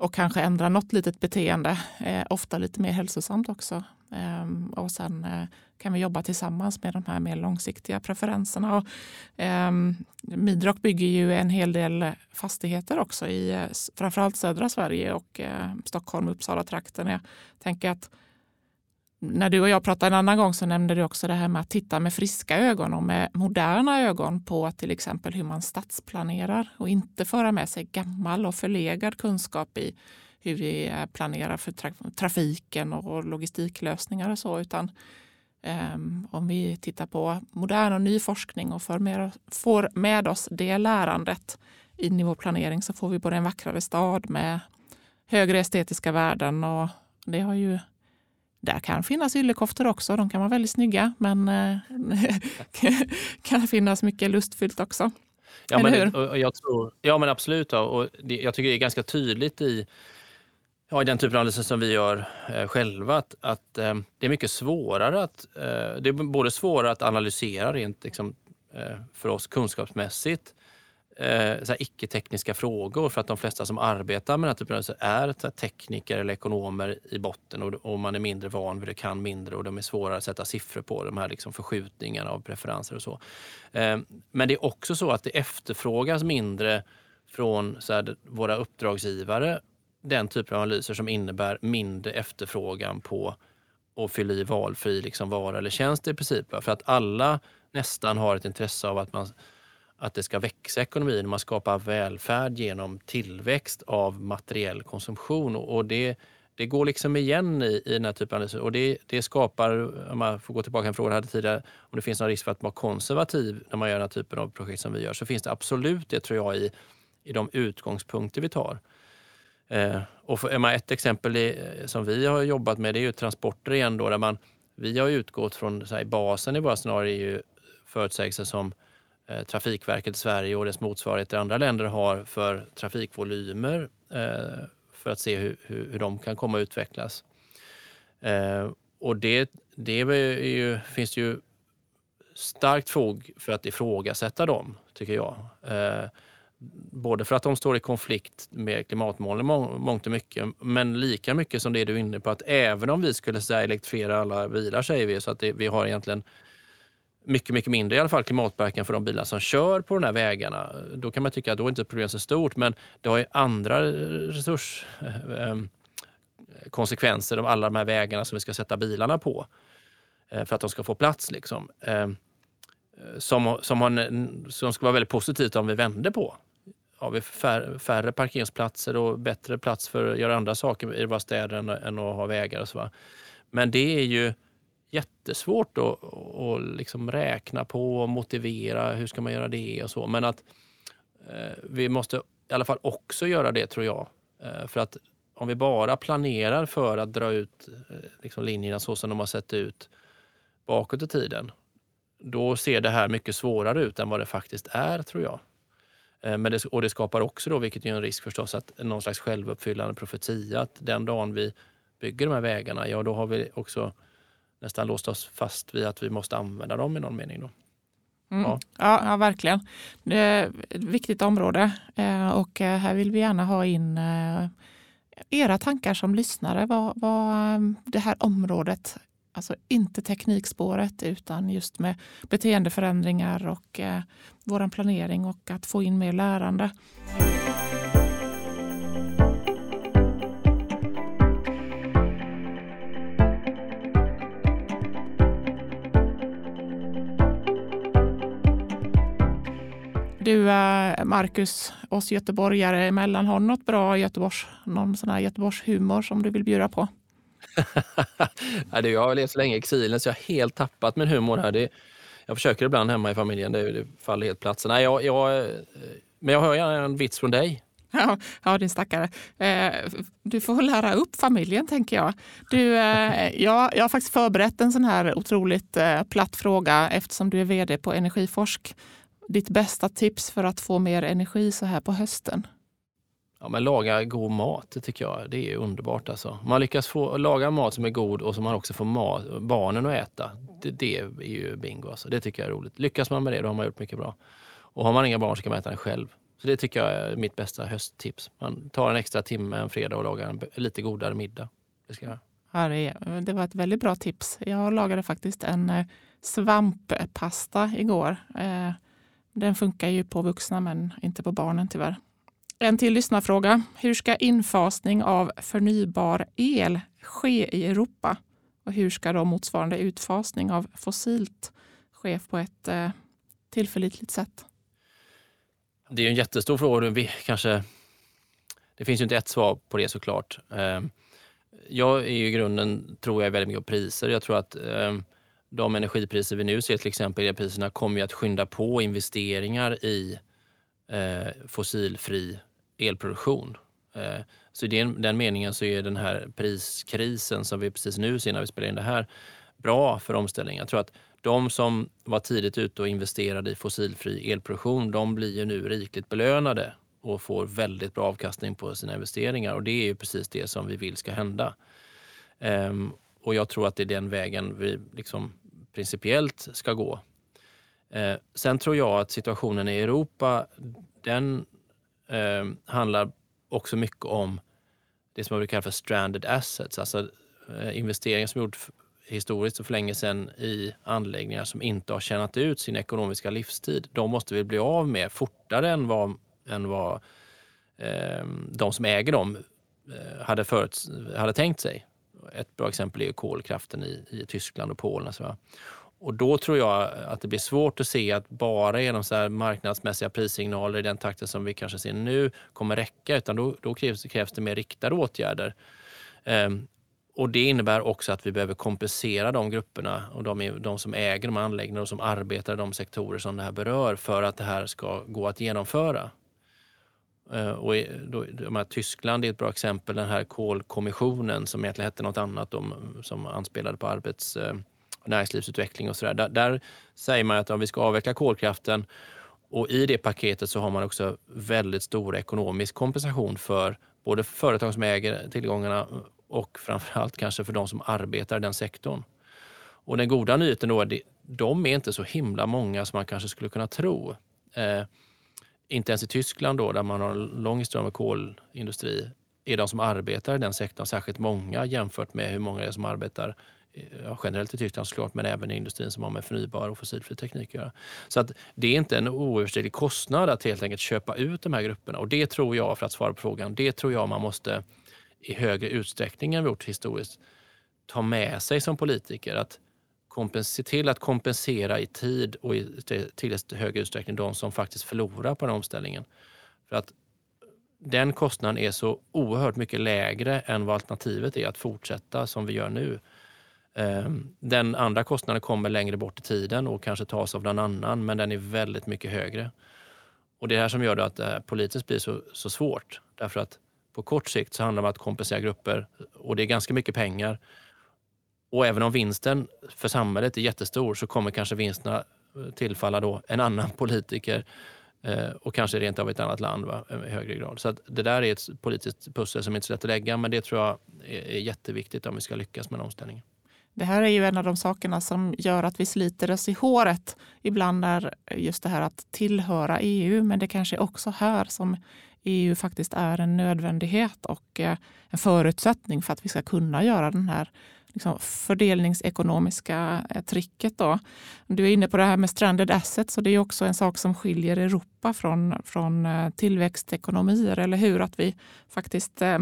och kanske ändra något litet beteende, eh, ofta lite mer hälsosamt också. Eh, och sen eh, kan vi jobba tillsammans med de här mer långsiktiga preferenserna. Och, eh, Midrock bygger ju en hel del fastigheter också i eh, framförallt södra Sverige och eh, Stockholm och Uppsala-trakten. Jag tänker att när du och jag pratade en annan gång så nämnde du också det här med att titta med friska ögon och med moderna ögon på till exempel hur man stadsplanerar och inte föra med sig gammal och förlegad kunskap i hur vi eh, planerar för trafiken och logistiklösningar och så, utan um, om vi tittar på modern och ny forskning och får med, får med oss det lärandet in i vår planering så får vi både en vackrare stad med högre estetiska värden och det har ju där kan finnas yllekoftor också. De kan vara väldigt snygga, men eh, kan finnas mycket lustfyllt också. Ja, men, och jag tror, ja men absolut. Och det, jag tycker det är ganska tydligt i, ja, i den typen av analyser som vi gör eh, själva att, att eh, det är mycket svårare att, eh, det är både svårare att analysera rent liksom, eh, för oss kunskapsmässigt eh, icke-tekniska frågor för att de flesta som arbetar med den här typen av är tekniker eller ekonomer i botten och, och, man är mindre van vid det, kan mindre och de är svårare att sätta siffror på, de här liksom förskjutningarna av preferenser och så. Eh, men det är också så att det efterfrågas mindre från så här, våra uppdragsgivare den typen av analyser som innebär mindre efterfrågan på att fylla i valfri liksom vara eller tjänst i princip. För att alla nästan har ett intresse av att man att det ska växa ekonomin. Man skapar välfärd genom tillväxt av materiell konsumtion. Och det, det går liksom igen i, i den här typen av Och det, det skapar, om man får gå tillbaka till en fråga jag hade tidigare, om det finns någon risk för att vara konservativ när man gör den här typen av projekt som vi gör, så finns det absolut det tror jag i, i de utgångspunkter vi tar. Eh, och för, ett exempel i, som vi har jobbat med det är ju transporter igen. Då, där man, vi har utgått från, så här, basen i våra scenarier är ju förutsägelser som Eh, Trafikverket i Sverige och dess motsvarigheter i andra länder har för trafikvolymer eh, för att se hur, hur, hur de kan komma att utvecklas. Eh, och det, det ju, finns ju starkt fog för att ifrågasätta dem, tycker jag. Både för att de står i konflikt med klimatmålen mångt och mycket, men lika mycket som det du är inne på att även om vi skulle säga elektrifiera alla bilar, säger vi, så att det, vi har egentligen mycket, mycket mindre i alla fall klimatpåverkan för de bilar som kör på de här vägarna. Då kan man tycka att då är inte problemet så stort, men det har ju andra resurskonsekvenser eh, eh av alla de här vägarna som vi ska sätta bilarna på eh, för att de ska få plats. Liksom. Eh, som, som, har, som ska vara väldigt positivt om vi vänder på. Har vi färre, färre parkeringsplatser och bättre plats för att göra andra saker i våra städer än, än att ha vägar och så. Men det är ju jättesvårt att, att liksom räkna på och motivera. Hur ska man göra det och så. Men att eh, vi måste i alla fall också göra det tror jag. Eh, för att om vi bara planerar för att dra ut eh, liksom linjerna så som de har sett ut bakåt i tiden, då ser det här mycket svårare ut än vad det faktiskt är tror jag. Eh, men det, och det skapar också, då, vilket är en risk förstås, att någon slags självuppfyllande profetia. Att den dagen vi bygger de här vägarna, ja då har vi också nästan låst oss fast vid att vi måste använda dem i någon mening. Då. Mm. Ja. Ja, ja, verkligen. Det är ett viktigt område eh, och eh, här vill vi gärna ha in eh, era tankar som lyssnare. Vad, vad det här området, alltså inte teknikspåret utan just med beteendeförändringar och vår planering och att få in mer lärande. Du eh, Marcus, oss göteborgare emellan, har något bra Göteborgs, någon sån här Göteborgshumor som du vill bjuda på? ja, jag har levt så länge i exilen så jag har helt tappat min humor här. Det, jag försöker ibland hemma i familjen, det, det faller helt plats. Nej, jag, jag, eh, men jag hör gärna en vits från dig. Ja, ja din stackare. Eh, du får lära upp familjen, tänker jag. Du, eh, jag, jag har faktiskt förberett en sån här otroligt eh, platt fråga eftersom du är vd på Energiforsk. Ditt bästa tips för att få mer energi så här på hösten? Ja, men laga god mat, det tycker jag det är underbart. Alltså. Man lyckas få, laga mat som är god och som man också får mat, barnen att äta. Det, det är ju bingo. Alltså. Det tycker jag är roligt. Lyckas man med det, då har man gjort mycket bra. Och har man inga barn så kan man äta den själv. Så det tycker jag är mitt bästa hösttips. Man tar en extra timme en fredag och lagar en lite godare middag. Det, ska jag. Ja, det var ett väldigt bra tips. Jag lagade faktiskt en eh, svamppasta igår. Den funkar ju på vuxna men inte på barnen tyvärr. En till lyssnarfråga. Hur ska infasning av förnybar el ske i Europa? Och hur ska då motsvarande utfasning av fossilt ske på ett eh, tillförlitligt sätt? Det är en jättestor fråga. Vi kanske, det finns ju inte ett svar på det såklart. Ehm, jag är i grunden, tror jag, väldigt mycket på priser. Jag tror att ehm, de energipriser vi nu ser, till exempel elpriserna, kommer att skynda på investeringar i eh, fossilfri elproduktion. Eh, så i den, den meningen så är den här priskrisen som vi precis nu ser när vi spelar in det här bra för omställningen. Jag tror att de som var tidigt ute och investerade i fossilfri elproduktion, de blir ju nu rikligt belönade och får väldigt bra avkastning på sina investeringar. Och det är ju precis det som vi vill ska hända. Um, och jag tror att det är den vägen vi liksom principiellt ska gå. Eh, sen tror jag att situationen i Europa, den eh, handlar också mycket om det som man brukar kalla för stranded assets, alltså eh, investeringar som gjorts historiskt och för länge sedan i anläggningar som inte har tjänat ut sin ekonomiska livstid. De måste vi bli av med fortare än vad, än vad eh, de som äger dem eh, hade, förut, hade tänkt sig. Ett bra exempel är kolkraften i, i Tyskland och Polen. Så. Och då tror jag att det blir svårt att se att bara genom så marknadsmässiga prissignaler i den takten som vi kanske ser nu kommer räcka, utan då, då krävs, krävs det mer riktade åtgärder. Um, och Det innebär också att vi behöver kompensera de grupperna och de, de som äger de anläggningarna och som arbetar i de sektorer som det här berör för att det här ska gå att genomföra. Eh, och då, då, Tyskland är ett bra exempel. Den här kolkommissionen som egentligen hette något annat, om, som anspelade på arbets och näringslivsutveckling och sådär. Där, där säger man att om vi ska avveckla kolkraften och i det paketet så har man också väldigt stor ekonomisk kompensation för både företag som äger tillgångarna och framförallt kanske för de som arbetar i den sektorn. Och den goda nyheten då är att de är inte så himla många som man kanske skulle kunna tro. Eh, inte ens i Tyskland då, där man har en lång historia med kolindustri, är de som arbetar i den sektorn särskilt många jämfört med hur många det är som arbetar eh, ja, generellt i Tyskland såklart, men även i industrin som har med förnybar och fossilfri teknik att göra. Så att det är inte en oöverstiglig kostnad att helt enkelt köpa ut de här grupperna. Och det tror jag, för att svara på frågan, det tror jag man måste i högre utsträckning än vi gjort historiskt ta med sig som politiker. Att se till att kompensera i tid och i tillräckligt hög utsträckning de som faktiskt förlorar på den omställningen. För att den kostnaden är så oerhört mycket lägre än vad alternativet är att fortsätta som vi gör nu. Ehm, den andra kostnaden kommer längre bort i tiden och kanske tas av någon annan, men den är väldigt mycket högre. Och Det är det här som gör att det politiskt blir så, så svårt. Därför att på kort sikt så handlar det om att kompensera grupper och det är ganska mycket pengar. Och även om vinsten för samhället är jättestor så kommer kanske vinsterna eh, tillfalla då en annan politiker eh, och kanske rent av ett annat land va, eh, i högre grad. Så det där är ett politiskt pussel som inte är så lätt att lägga men det tror jag är, jätteviktigt om vi ska lyckas med omställningen. Det här är ju en av de sakerna som gör att vi sliter oss i håret. Ibland är just det här att tillhöra EU, men det kanske är också här som EU faktiskt är en nödvändighet och en förutsättning för att vi ska kunna göra den här liksom fördelningsekonomiska eh, tricket. Då. Du är inne på det här med stranded assets och det är också en sak som skiljer Europa från, från eh, tillväxtekonomier, eller hur? Att vi faktiskt eh,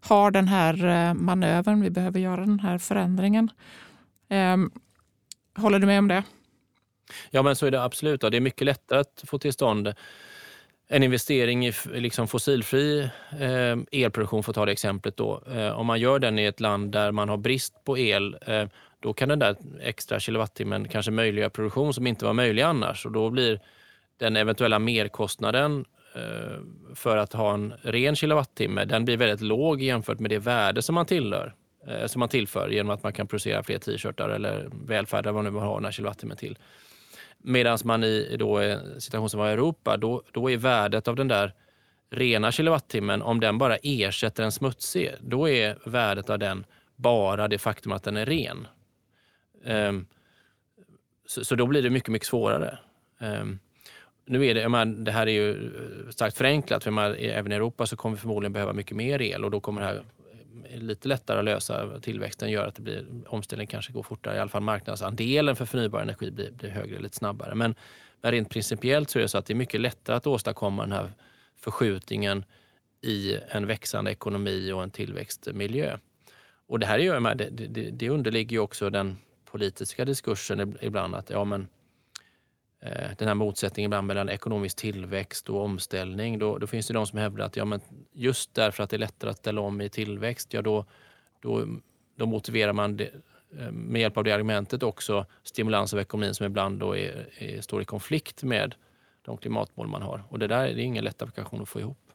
har den här manövern, vi behöver göra den här förändringen. Ehm, håller du med om det? Ja, men så är det absolut. Det är mycket lättare att få till stånd en investering i liksom fossilfri eh, elproduktion, för att ta det exemplet. Då. Eh, om man gör den i ett land där man har brist på el, eh, då kan den där extra kilowattimmen kanske möjliggöra produktion som inte var möjlig annars. Och då blir den eventuella merkostnaden eh, för att ha en ren kilowattimme, den blir väldigt låg jämfört med det värde som man tillhör eh, som man tillför genom att man kan producera fler t-shirtar eller välfärd vad nu har den här kilowattimmen till. Medan man i då, eh, situation som var i Europa, då, då är värdet av den där rena kilowattimmen, om den bara ersätter en smutsig, då är värdet av den bara det faktum att den är ren. Um, så, så, då blir det mycket, mycket svårare. Um, nu är det, man, det här är ju eh, starkt förenklat, för man, även i Europa så kommer vi förmodligen behöva mycket mer el och då kommer det här lite lättare att lösa tillväxten gör att det blir, omställningen kanske går fortare. I alla fall marknadsandelen för förnybar energi blir, blir högre lite snabbare. Men, men rent principiellt så är det så att det är mycket lättare att åstadkomma den här förskjutningen i en växande ekonomi och en tillväxtmiljö. Och det här är det, det, det underligger ju också den politiska diskursen ibland att ja, men, Eh, den här motsättningen ibland mellan ekonomisk tillväxt och omställning. Då, då finns det de som hävdar att ja, men just därför att det är lättare att ställa om i tillväxt, ja, då, då, då motiverar man det, eh, med hjälp av det argumentet också stimulans av ekonomin som ibland då är, är, står i konflikt med de klimatmål man har. Och det där är ingen lätt applikation att få ihop.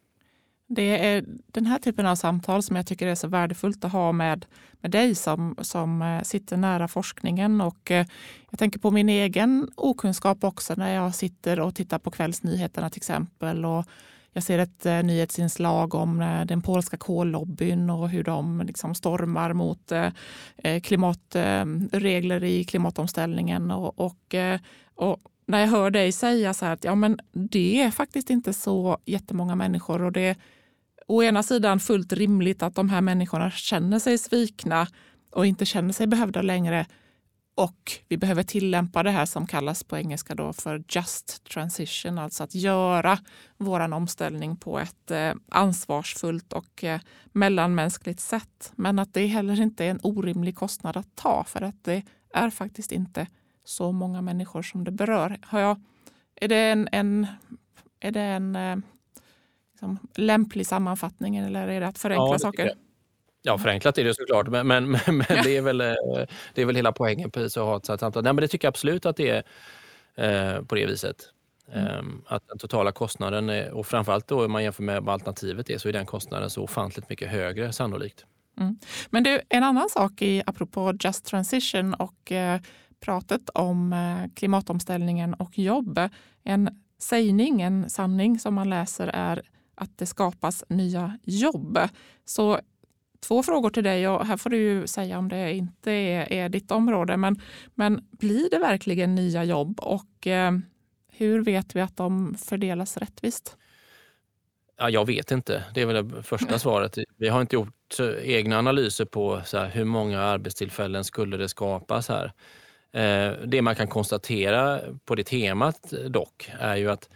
Det är den här typen av samtal som jag tycker är så värdefullt att ha med, med dig som, som eh, sitter nära forskningen. Och eh, jag tänker på min egen okunskap också när jag sitter och tittar på kvällsnyheterna till exempel. Och jag ser ett eh, nyhetsinslag om den polska kollobbyn och hur de liksom stormar mot klimatregler i klimatomställningen. Och, och, och när jag hör dig säga så här att ja, men det är faktiskt inte så jättemånga människor och det är å ena sidan fullt rimligt att de här människorna känner sig svikna och inte känner sig behövda längre. Och vi behöver tillämpa det här som kallas på engelska då för just transition, alltså att göra vår omställning på ett eh, ansvarsfullt och eh, mellanmänskligt sätt. Men att det heller inte är en orimlig kostnad att ta för att det är faktiskt inte så många människor som det berör. Har jag, är det en, en, är det en eh, liksom, lämplig sammanfattning eller är det att förenkla ja, saker? Ja, förenklat är det såklart, men, men, men, men det, är väl, eh, det är väl hela poängen på att ha ett sådant samtal. Nej, men det tycker jag absolut att det är eh, på det viset. Mm. Um, att den totala kostnaden, är, och framförallt då om man jämför med vad alternativet är, så är den kostnaden så ofantligt mycket högre sannolikt. Mm. Men du, en annan sak i, apropå Just Transition och eh, pratet om eh, klimatomställningen och jobb. En sägning, en sanning som man läser är att det skapas nya jobb. Så två frågor till dig och här får du ju säga om det inte är, är ditt område. Men, men blir det verkligen nya jobb och eh, hur vet vi att de fördelas rättvist? Ja, jag vet inte. Det är väl det första svaret. Vi har inte gjort eh, egna analyser på så här, hur många arbetstillfällen skulle det skapas här. Eh, det man kan konstatera på det temat dock är ju att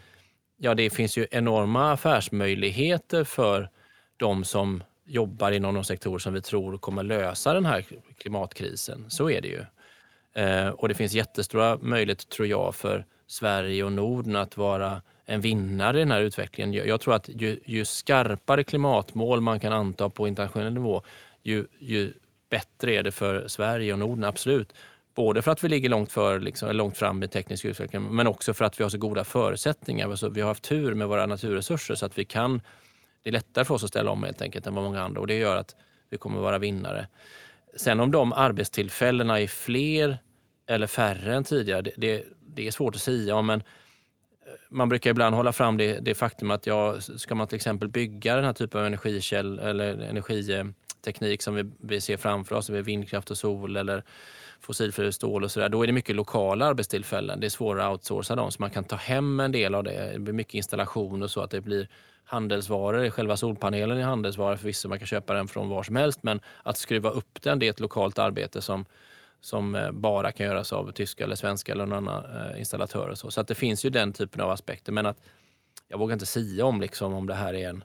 ja, det finns ju enorma affärsmöjligheter för de som jobbar inom de sektorer som vi tror kommer lösa den här klimatkrisen. Så är det ju. Eh, och det finns jättestora möjligheter, tror jag, för Sverige och Norden att vara en vinnare i den här utvecklingen. Jag tror att ju, ju skarpare klimatmål man kan anta på internationell nivå, ju, ju bättre är det för Sverige och Norden, absolut. Både för att vi ligger långt, för, liksom, långt fram i teknisk utveckling men också för att vi har så goda förutsättningar. Alltså, vi har haft tur med våra naturresurser så att vi kan, det är lättare för oss att ställa om helt enkelt än vad många andra och det gör att vi kommer vara vinnare. Sen om de arbetstillfällena är fler eller färre än tidigare, det, det, det är svårt att säga om. Men eh, man brukar ibland hålla fram det, det faktum att ja, ska man till exempel bygga den här typen av energikäll eller energiteknik som vi, vi ser framför oss, vindkraft och sol eller fossilfri stål och sådär, då är det mycket lokala arbetstillfällen. Det är svårare att outsourca dem, så man kan ta hem en del av det. Det blir mycket installation och så att det blir handelsvaror. Själva solpanelen är handelsvara förvisso, man kan köpa den från var som helst, men att skruva upp den, det är ett lokalt arbete som som eh, bara kan göras av tyska eller svenska eller någon annan eh, installatör. Och så så att det finns ju den typen av aspekter. Men att jag vågar inte säga om, liksom, om det här är en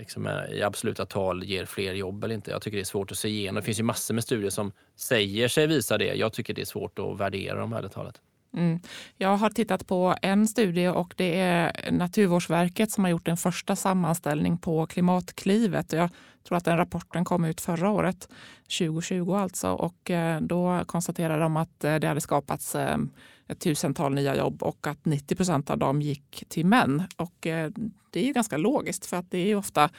liksom, eh, i absoluta tal ger fler jobb eller inte. Jag tycker det är svårt att se igenom. Det finns ju massor med studier som säger sig visa det. Jag tycker det är svårt att värdera de här talet. Mm. Jag har tittat på en studie och det är Naturvårdsverket som har gjort en första sammanställning på Klimatklivet. Jag tror att den rapporten kom ut förra året, 2020 alltså. Och eh, då konstaterade de att eh, det hade skapats ett tusental nya jobb och att 90 procent av dem gick till män. Och det är ganska logiskt för att det är ofta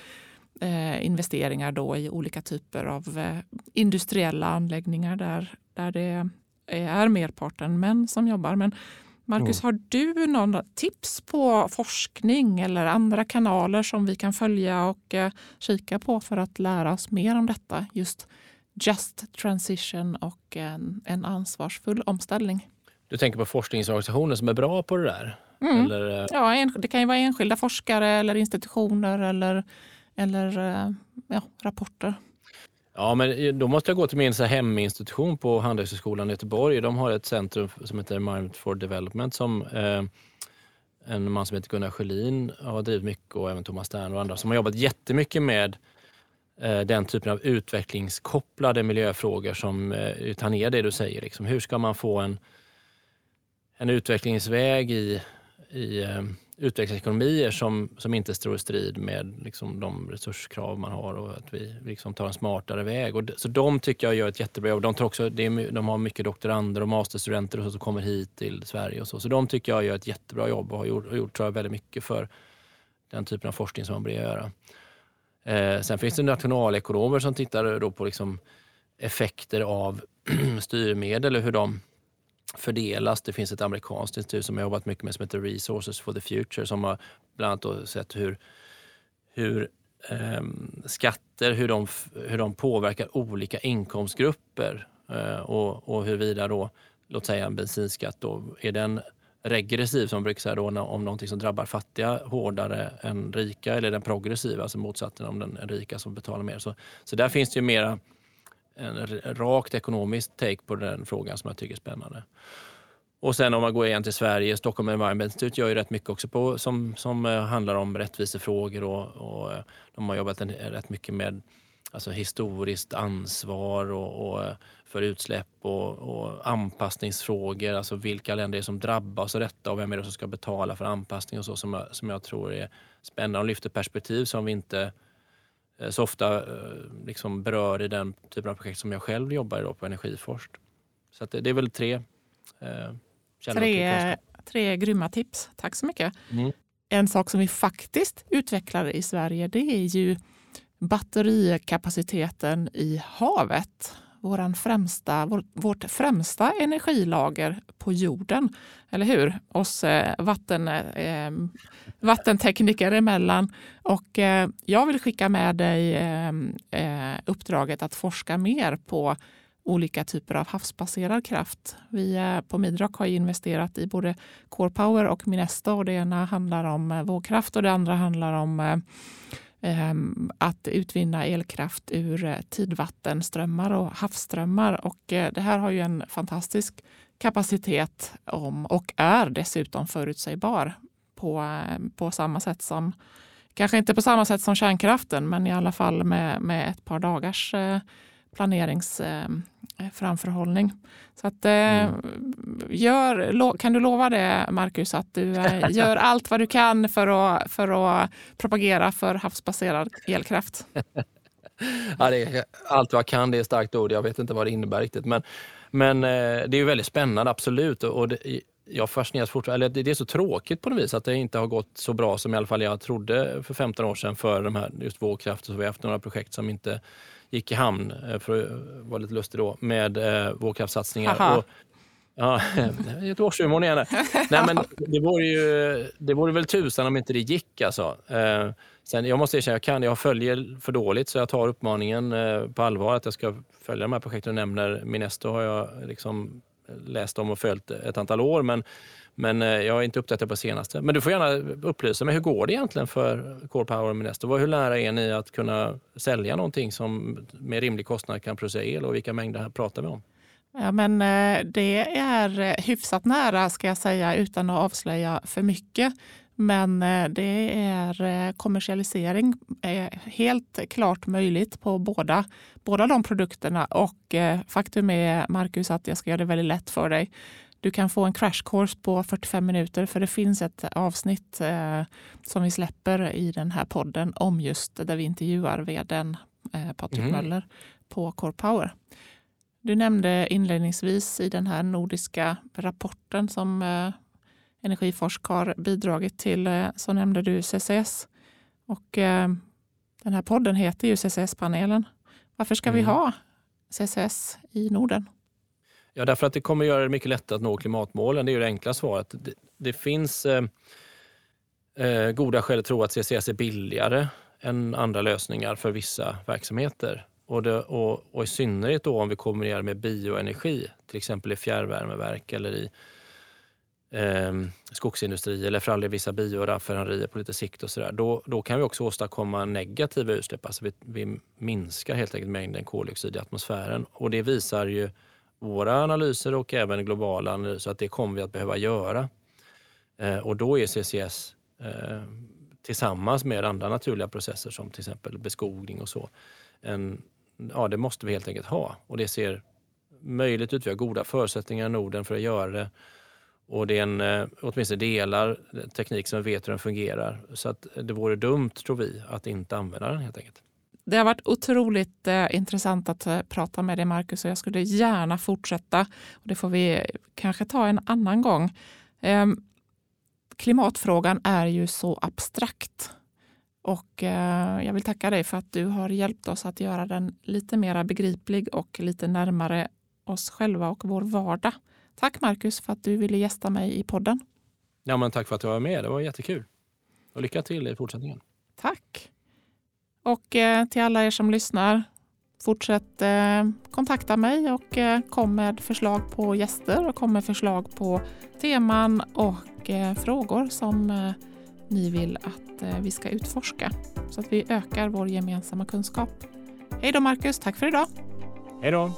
investeringar då i olika typer av industriella anläggningar där, där det är merparten män som jobbar. Men Marcus, har du någon tips på forskning eller andra kanaler som vi kan följa och eh, kika på för att lära oss mer om detta? Just just transition och en, en ansvarsfull omställning. Du tänker på forskningsorganisationer som är bra på det där? Mm. Eller? Eh, ja, det kan ju vara enskilda forskare eller institutioner eller, eller eh, ja, rapporter. Ja, men då måste jag gå till min så heminstitution på Handelshögskolan i Göteborg. De har ett centrum som heter Mind for Development som eh, en man som heter Gunnar Sjölin har drivit mycket och även Thomas Stern och andra som har jobbat jättemycket med eh, den typen av utvecklingskopplade miljöfrågor som eh, tar ner det du säger. Liksom. Hur ska man få en, en utvecklingsväg i, i eh, utvecklingsekonomier som, som inte står i strid med liksom, de resurskrav man har och att vi liksom, tar en smartare väg. Och, så de tycker jag gör ett jättebra jobb. De, tar också, de har mycket doktorander och masterstudenter och så, som kommer hit till Sverige och så. Så de tycker jag gör ett jättebra jobb och har gjort, har gjort tror jag, väldigt mycket för den typen av forskning som man bör göra. Eh, sen finns det nationalekonomer som tittar då på liksom effekter av styrmedel och hur de fördelas. Det finns ett amerikanskt institut som jag jobbat mycket med som heter Resources for the Future som har bland annat sett hur, hur eh, skatter hur de, hur de påverkar olika inkomstgrupper eh, och, och huruvida då, låt säga en bensinskatt, då, är den regressiv som man brukar säga då, om någonting som drabbar fattiga hårdare än rika eller är den progressiv, alltså motsatsen om den rika som betalar mer. Så, så där finns det ju mera en rakt ekonomisk take på den frågan som jag tycker är spännande. Och sen om man går igen till Sverige, Stockholm Environment Institute gör ju rätt mycket också på, som, som eh, handlar om rättvisefrågor och, och eh, de har jobbat en, rätt mycket med alltså historiskt ansvar och, och eh, för utsläpp och, och, anpassningsfrågor. Alltså vilka länder är som drabbas av detta och vem är det som ska betala för anpassning och så som jag, som jag tror är spännande och lyfter perspektiv som vi inte Eh, så ofta eh, liksom berör i den typen av projekt som jag själv jobbar i på Energiforsk. Så det, det, är väl tre eh, tre, tre grymma tips. Tack så mycket. Mm. En sak som vi faktiskt utvecklar i Sverige det är ju batterikapaciteten i havet våran främsta, vår, vårt främsta energilager på jorden. Eller hur? Oss eh, vatten, eh, vattentekniker emellan. Och eh, jag vill skicka med dig eh, eh uppdraget att forska mer på olika typer av havsbaserad kraft. Vi eh, på Midrock har investerat i både Core Power och Minesto. Och det ena handlar om eh, vågkraft och det andra handlar om Ehm, att utvinna elkraft ur eh, tidvattenströmmar och havsströmmar. Och eh, det här har ju en fantastisk kapacitet om, och är dessutom förutsägbar på, eh, på samma sätt som, kanske inte på samma sätt som kärnkraften, men i alla fall med, med ett par dagars planerings. Ehm, Eh, så att, eh, mm. gör, kan du lova det, Marcus, att du eh, gör allt vad du kan för att, för att propagera för havsbaserad elkraft? ja, det är, allt vad jag kan, det är ett starkt ord. Jag vet inte vad det innebär riktigt. Men, men det är väldigt spännande, absolut. Och det, jag fascineras fortfarande, eller det är så tråkigt på något vis att det inte har gått så bra som i alla fall jag trodde för 15 år sedan för de här, just vågkraft. Så vi har haft några projekt som inte gick i hamn, eh, för att vara lite lustig då, med eh, vågkraftssatsningar. Och, ja, Göteborgshumorn igen. Nej, men det vore ju det vore väl tusan om inte det gick alltså. Eh, sen, jag måste erkänna, jag kan, jag följer för dåligt så jag tar uppmaningen eh, på allvar att jag ska följa de här projekten du nämner. Minesto har jag liksom läst om och följt ett antal år, men men eh, jag har inte uppdaterat på senaste. Men du får gärna upplysa mig. Hur går det egentligen för Core Power och Minesto? Hur nära är ni att kunna sälja någonting som med rimlig kostnad kan producera el och vilka mängder pratar vi om? Ja, men eh, det är eh, hyfsat nära ska jag säga utan att avslöja för mycket. Men det är kommersialisering är helt klart möjligt på båda, båda de produkterna. Och faktum är, Marcus, att jag ska göra det väldigt lätt för dig. Du kan få en crash course på 45 minuter för det finns ett avsnitt eh, som vi släpper i den här podden om just där vi intervjuar vdn eh, Patrik mm. Möller på Core Power. Du nämnde inledningsvis i den här nordiska rapporten som eh, Energiforsk har bidragit till eh, så nämnde du CCS. Och eh, den här podden heter ju CCS-panelen. Varför ska mm. vi ha CCS i Norden? Ja, därför att det kommer göra det mycket lättare att nå klimatmålen. Det är ju det enkla svaret. Det, det finns eh, eh, goda skäl att tro att CCS är billigare än andra lösningar för vissa verksamheter. Och, det, och, och, i synnerhet då om vi kombinerar med bioenergi, till exempel i fjärrvärmeverk eller i eh, skogsindustri eller för all del vissa bioraffinaderier på lite sikt och sådär. Då, då kan vi också åstadkomma negativa utsläpp. Alltså vi, vi minskar helt enkelt mängden koldioxid i atmosfären och det visar ju våra analyser och även globala analyser att det kommer vi att behöva göra. Eh, och då är CCS eh, tillsammans med andra naturliga processer som till exempel beskogning och så. En, ja, det måste vi helt enkelt ha och det ser möjligt ut. Vi har goda förutsättningar i Norden för att göra det. Och det är en, eh, åtminstone delar teknik som vi vet hur den fungerar. Så att det vore dumt, tror vi, att inte använda den helt enkelt. Det har varit otroligt eh, intressant att eh, prata med dig Marcus och jag skulle gärna fortsätta. Det får vi kanske ta en annan gång. Eh, klimatfrågan är ju så abstrakt och eh, jag vill tacka dig för att du har hjälpt oss att göra den lite mer begriplig och lite närmare oss själva och vår vardag. Tack Marcus för att du ville gästa mig i podden. Ja, men tack för att du var med. Det var jättekul. Och lycka till i fortsättningen. Tack. Och eh, till alla er som lyssnar, fortsätt eh, kontakta mig och eh, kom med förslag på gäster och kom med förslag på teman och eh, frågor som ni vill att vi ska utforska så att vi ökar vår gemensamma kunskap. Hej då Marcus, tack för idag. Hej då.